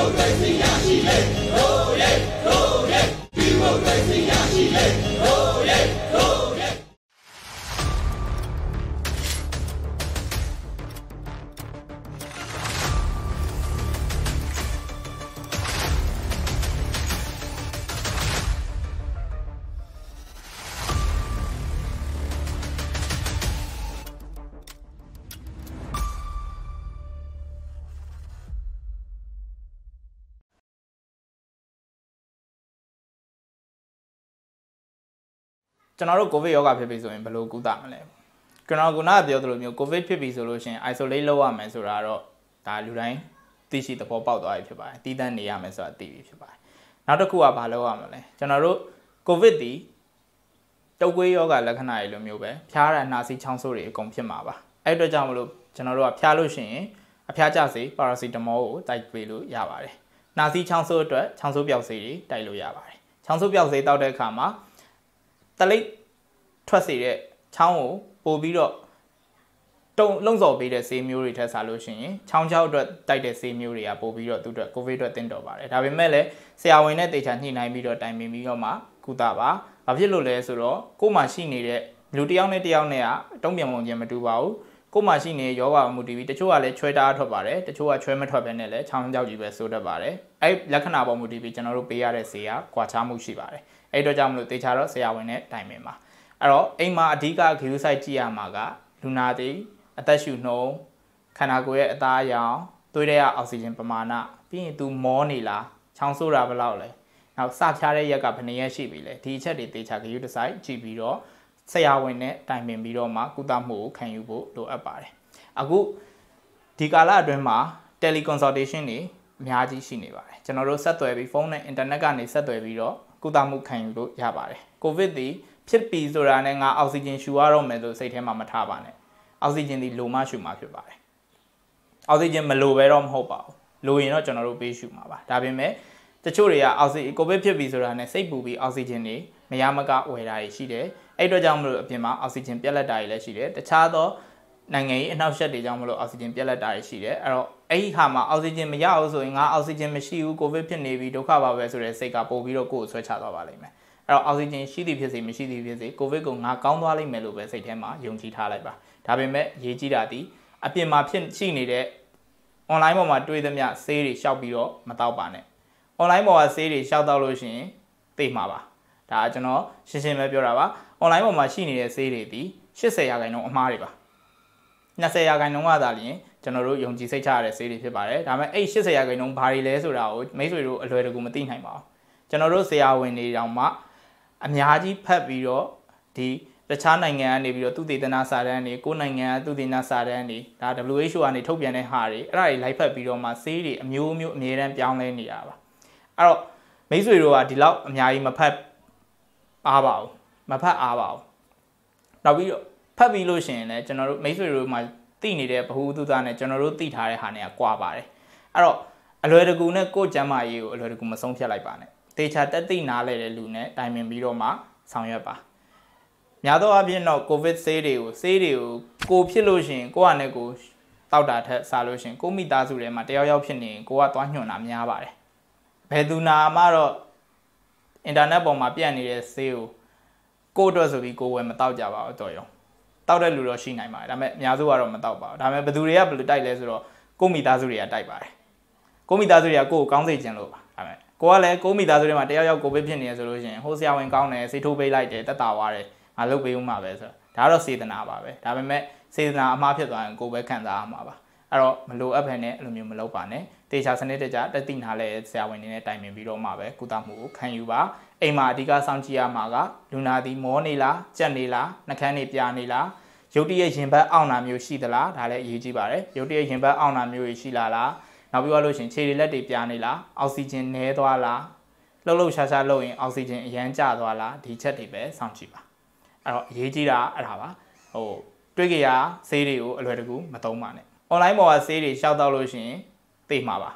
မိုကရေစီရရှိ ကျွန်တော်တို့ကိုဗစ်ရောဂါဖြစ်ပြီဆိုရင်ဘယ်လိုကုသမလဲကျွန်တော်ကခုနကပြောသလိုမျိုးကိုဗစ်ဖြစ်ပြီဆိုလို့ရှိရင် isolate လုပ်ရမယ်ဆိုတာတော့ဒါလူတိုင်းသိရှိသဘောပေါက်သွားပြီဖြစ်ပါတယ်တည်တံ့နေရမယ်ဆိုတာသိပြီဖြစ်ပါတယ်နောက်တစ်ခုကဘာလုပ်ရမလဲကျွန်တော်တို့ကိုဗစ်ဒီတုပ်ကွေးယောဂလက္ခဏာတွေလိုမျိုးပဲဖျားရနှာစီးချောင်းဆိုးတွေအကုန်ဖြစ်မှာပါအဲ့အတွက်ကြောင့်မလို့ကျွန်တော်တို့ကဖျားလို့ရှိရင်အဖျားကျစေပါရာစီတမောကိုတိုက်ပေးလို့ရပါတယ်နှာစီးချောင်းဆိုးအတွက်ချောင်းဆိုးပြောက်စေးတွေတိုက်လို့ရပါတယ်ချောင်းဆိုးပြောက်စေးတောက်တဲ့အခါမှာ တလိပ်ထွက်စေတဲ့ချောင်းကိုပို့ပြီးတော့တုံလုံစော်ပေးတဲ့ဆေးမျိုးတွေထက်စားလို့ရှိရင်ချောင်းချောက်အတွက်တိုက်တဲ့ဆေးမျိုးတွေကပို့ပြီးတော့သူ့အတွက်ကိုဗစ်အတွက်တင်တော်ပါတယ်ဒါပေမဲ့လည်းဆရာဝန်နဲ့တေချာညှိနှိုင်းပြီးတော့တိုင်ပင်ပြီးတော့မှကုသပါဘာဖြစ်လို့လဲဆိုတော့ကိုယ်မှာရှိနေတဲ့လူတစ်ယောက်နဲ့တစ်ယောက်နဲ့ကတုံ့ပြန်ပုံချင်းမတူပါဘူးကိုယ်မှာရှိနေတဲ့ယောဂမူတည်ပြီးတချို့ကလည်းချွဲတားထွက်ပါတယ်တချို့ကချွဲမထွက်ဘဲနဲ့လည်းချောင်းကြောက်ကြီးပဲဆိုတတ်ပါတယ်အဲ့လက္ခဏာပေါ်မူတည်ပြီးကျွန်တော်တို့ပေးရတဲ့ဆေးကကွာခြားမှုရှိပါတယ် အဲ့တော့ကြောင့်မလို့တေချာတော့ဆရာဝန်နဲ့တိုင်ပင်ပါအဲ့တော့အိမ်မှာအဓိကဂရုစိုက်ကြည့်ရမှာကလူနာတွေအသက်ရှူနှုံးခန္ဓာကိုယ်ရဲ့အသားအရောင်သွေးထဲကအောက်ဆီဂျင်ပမာဏပြီးရင် तू မောနေလားချောင်းဆိုးတာဘယ်လောက်လဲနောက်စဖြားတဲ့ရက်ကဘယ်နှရက်ရှိပြီလဲဒီအချက်တွေသေချာဂရုတစိုက်ကြည့်ပြီးတော့ဆရာဝန်နဲ့တိုင်ပင်ပြီးတော့မှကုသမှုကိုခံယူဖို့လိုအပ်ပါတယ်အခုဒီကာလအတွင်းမှာ teleconsultation တွေအများကြီးရှိနေပါတယ်ကျွန်တော်တို့ဆက်သွယ်ပြီးဖုန်းနဲ့အင်တာနက်ကနေဆက်သွယ်ပြီးတော့ ကုသမှုခံယူလို့ရပါတယ်ကိုဗစ်ဒီဖြစ်ပြီဆိုတာနဲ့ငါအောက်ဆီဂျင်ရှူရတော့မယ်လို့စိတ်ထဲမှာမထားပါနဲ့အောက်ဆီဂျင်ဒီလိုမှရှူမှာဖြစ်ပါတယ်အောက်ဆီဂျင်မလိုပဲတော့မဟုတ်ပါဘူးလိုရင်တော့ကျွန်တော်တို့ပေးရှူမှာပါဒါပေမဲ့တချို့တွေကအောက်ဆီကိုဗစ်ဖြစ်ပြီဆိုတာနဲ့စိတ်ပူပြီးအောက်ဆီဂျင်တွေမရမကဝယ်တာတွေရှိတယ်အဲ့အတွက်ကြောင့်မလို့အပြင်မှာအောက်ဆီဂျင်ပြက်လက်တာတွေလည်းရှိတယ်တခြားသောနိုင်ငံရေးအနှောက်အယှက်တွေကြောင့်မလို့အောက်ဆီဂျင်ပြက်လက်တာတွေရှိတယ်အဲ့တော့ အဲ့ဒီခါမှာအောက်ဆီဂျင်မရအောင်ဆိုရင်ငါအောက်ဆီဂျင်မရှိဘူးကိုဗစ်ဖြစ်နေပြီဒုက္ခပါပဲဆိုတဲ့စိတ်ကပို့ပြီးတော့ကိုယ်ကိုဆွဲချသွားပါလိမ့်မယ်အဲ့တော့အောက်ဆီဂျင်ရှိသည်ဖြစ်စေမရှိသည်ဖြစ်စေကိုဗစ်ကိုငါကောင်းသွားလိမ့်မယ်လို့ပဲစိတ်ထဲမှာယုံကြည်ထားလိုက်ပါဒါပေမဲ့ရေးကြည့်တာဒီအပြင်မှာဖြစ်ရှိနေတဲ့ online ပေါ်မှာတွေ့သမျှဆေးတွေရှောက်ပြီးတော့မတော့ပါနဲ့ online ပေါ်ကဆေးတွေရှောက်တော့လို့ရှိရင်သိမှာပါဒါကျွန်တော်ရှင်းရှင်းပဲပြောတာပါ online ပေါ်မှာရှိနေတဲ့ဆေးတွေဒီ80ရာခိုင်နှုန်းအမှားတွေပါ20ရာခိုင်နှုန်းကသာလျှင် ကျွန်တော်တို့ယုံကြည်စိတ်ချရတဲ့ဆေးတွေဖြစ်ပါတယ်ဒါပေမဲ့အဲ့80ရာခိုင်နှုန်းဘာတွေလဲဆိုတာကိုမိတ်ဆွေတို့အလွယ်တကူမသိနိုင်ပါဘူးကျွန်တော်တို့ဆရာဝန်တွေတောင်မှအများကြီးဖတ်ပြီးတော့ဒီတခြားနိုင်ငံကနေပြီးတော့သူတည်တနာစာတမ်းတွေကိုနိုင်ငံကသူတည်နာစာတမ်းတွေဒါ WHO ကနေထုတ်ပြန်တဲ့ဟာတွေအဲ့ဒါတွေလိုက်ဖက်ပြီးတော့မှဆေးတွေအမျိုးမျိုးအမြဲတမ်းပြောင်းလဲနေတာပါအဲ့တော့မိတ်ဆွေတို့ကဒီလောက်အများကြီးမဖတ်အားပါဘူးမဖတ်အားပါဘူးနောက်ပြီးတော့ဖတ်ပြီးလို့ရှိရင်လည်းကျွန်တော်တို့မိတ်ဆွေတို့မှ သိနေတဲ့ဘ ഹു တုသားနဲ့ကျွန်တော်တို့သိထားတဲ့ဟာတွေကကွာပါတယ်အဲ့တော့အလွယ်တကူနဲ့ကိုယ်ကျမ်းမာရေးကိုအလွယ်တကူမဆုံးဖြတ်လိုက်ပါနဲ့တေချာတက်သိနားလဲတဲ့လူနဲ့တိုင်ပင်ပြီးတော့မှဆောင်ရွက်ပါများသောအားဖြင့်တော့ကိုဗစ်ဆေးတွေကိုဆေးတွေကိုကိုဖြစ်လို့ရှိရင်ကိုကနဲ့ကိုတောက်တာထက်စားလို့ရှိရင်ကိုမိသားစုထဲမှာတယောက်ယောက်ဖြစ်နေရင်ကိုကသွားညွှန်တာများပါတယ်ဘယ်သူနာမှတော့အင်တာနက်ပေါ်မှာပြန့်နေတဲ့ဆေးကိုကိုအတွက်ဆိုပြီးကိုဝယ်မတောက်ကြပါဘူးတော်ရုံ တောက်တဲ့လူတော့ရှိနိုင်ပါတယ်ဒါပေမဲ့အများစုကတော့မတောက်ပါဘူးဒါပေမဲ့ဘယ်သူတွေကဘယ်လိုတိုက်လဲဆိုတော့ကိုမိသားစုတွေကတိုက်ပါတယ်ကိုမိသားစုတွေကကိုကိုကောင်းစေချင်လို့ပါဒါပေမဲ့ကိုကလည်းကိုမိသားစုတွေမှာတယောက်ယောက်ကိုဗစ်ဖြစ်နေရဆိုလို့ရှိရင်ဟိုဆရာဝန်ကောင်းတယ်ဆေးထိုးပေးလိုက်တယ်တက်တာသွားတယ်ငါလုပ်ပေးဦးမှာပဲဆိုတော့ဒါကတော့စေတနာပါပဲဒါပေမဲ့စေတနာအမှားဖြစ်သွားရင်ကိုပဲခံစားရမှာပါ အဲ့တော့မလိုအပ်ဖ ೇನೆ အဲ့လိုမျိုးမလုပ်ပါနဲ့တေချာစနစ်တကျတက်တိနာလဲဆရာဝန်တွေနဲ့တိုင်ပင်ပြီးတော့မှပဲကုသမှုကိုခံယူပါအိမ်မှာအဓိကစောင့်ကြည့်ရမှာကလူနာသည်မောနေလားကြက်နေလားနှကန်းနေပြာနေလားရုတ်တရက်ရင်ဘတ်အောင့်တာမျိုးရှိသလားဒါလည်းအရေးကြီးပါတယ်ရုတ်တရက်ရင်ဘတ်အောင့်တာမျိုးရှိလာလားနောက်ပြီးတော့လို့ရှင်ခြေတွေလက်တွေပြာနေလားအောက်ဆီဂျင်နည်းသွားလားလှုပ်လှုပ်ရှားရှားလုပ်ရင်အောက်ဆီဂျင်အရန်ကျသွားလားဒီချက်တွေပဲစောင့်ကြည့်ပါအဲ့တော့အရေးကြီးတာအဲ့ဒါပါဟိုတွေးကြရဆေးတွေကိုအလွယ်တကူမသုံးပါနဲ့ online ပေါ်ကဆေးတွေရှောက်တော့လို့ရှိရင်သိမှာပါ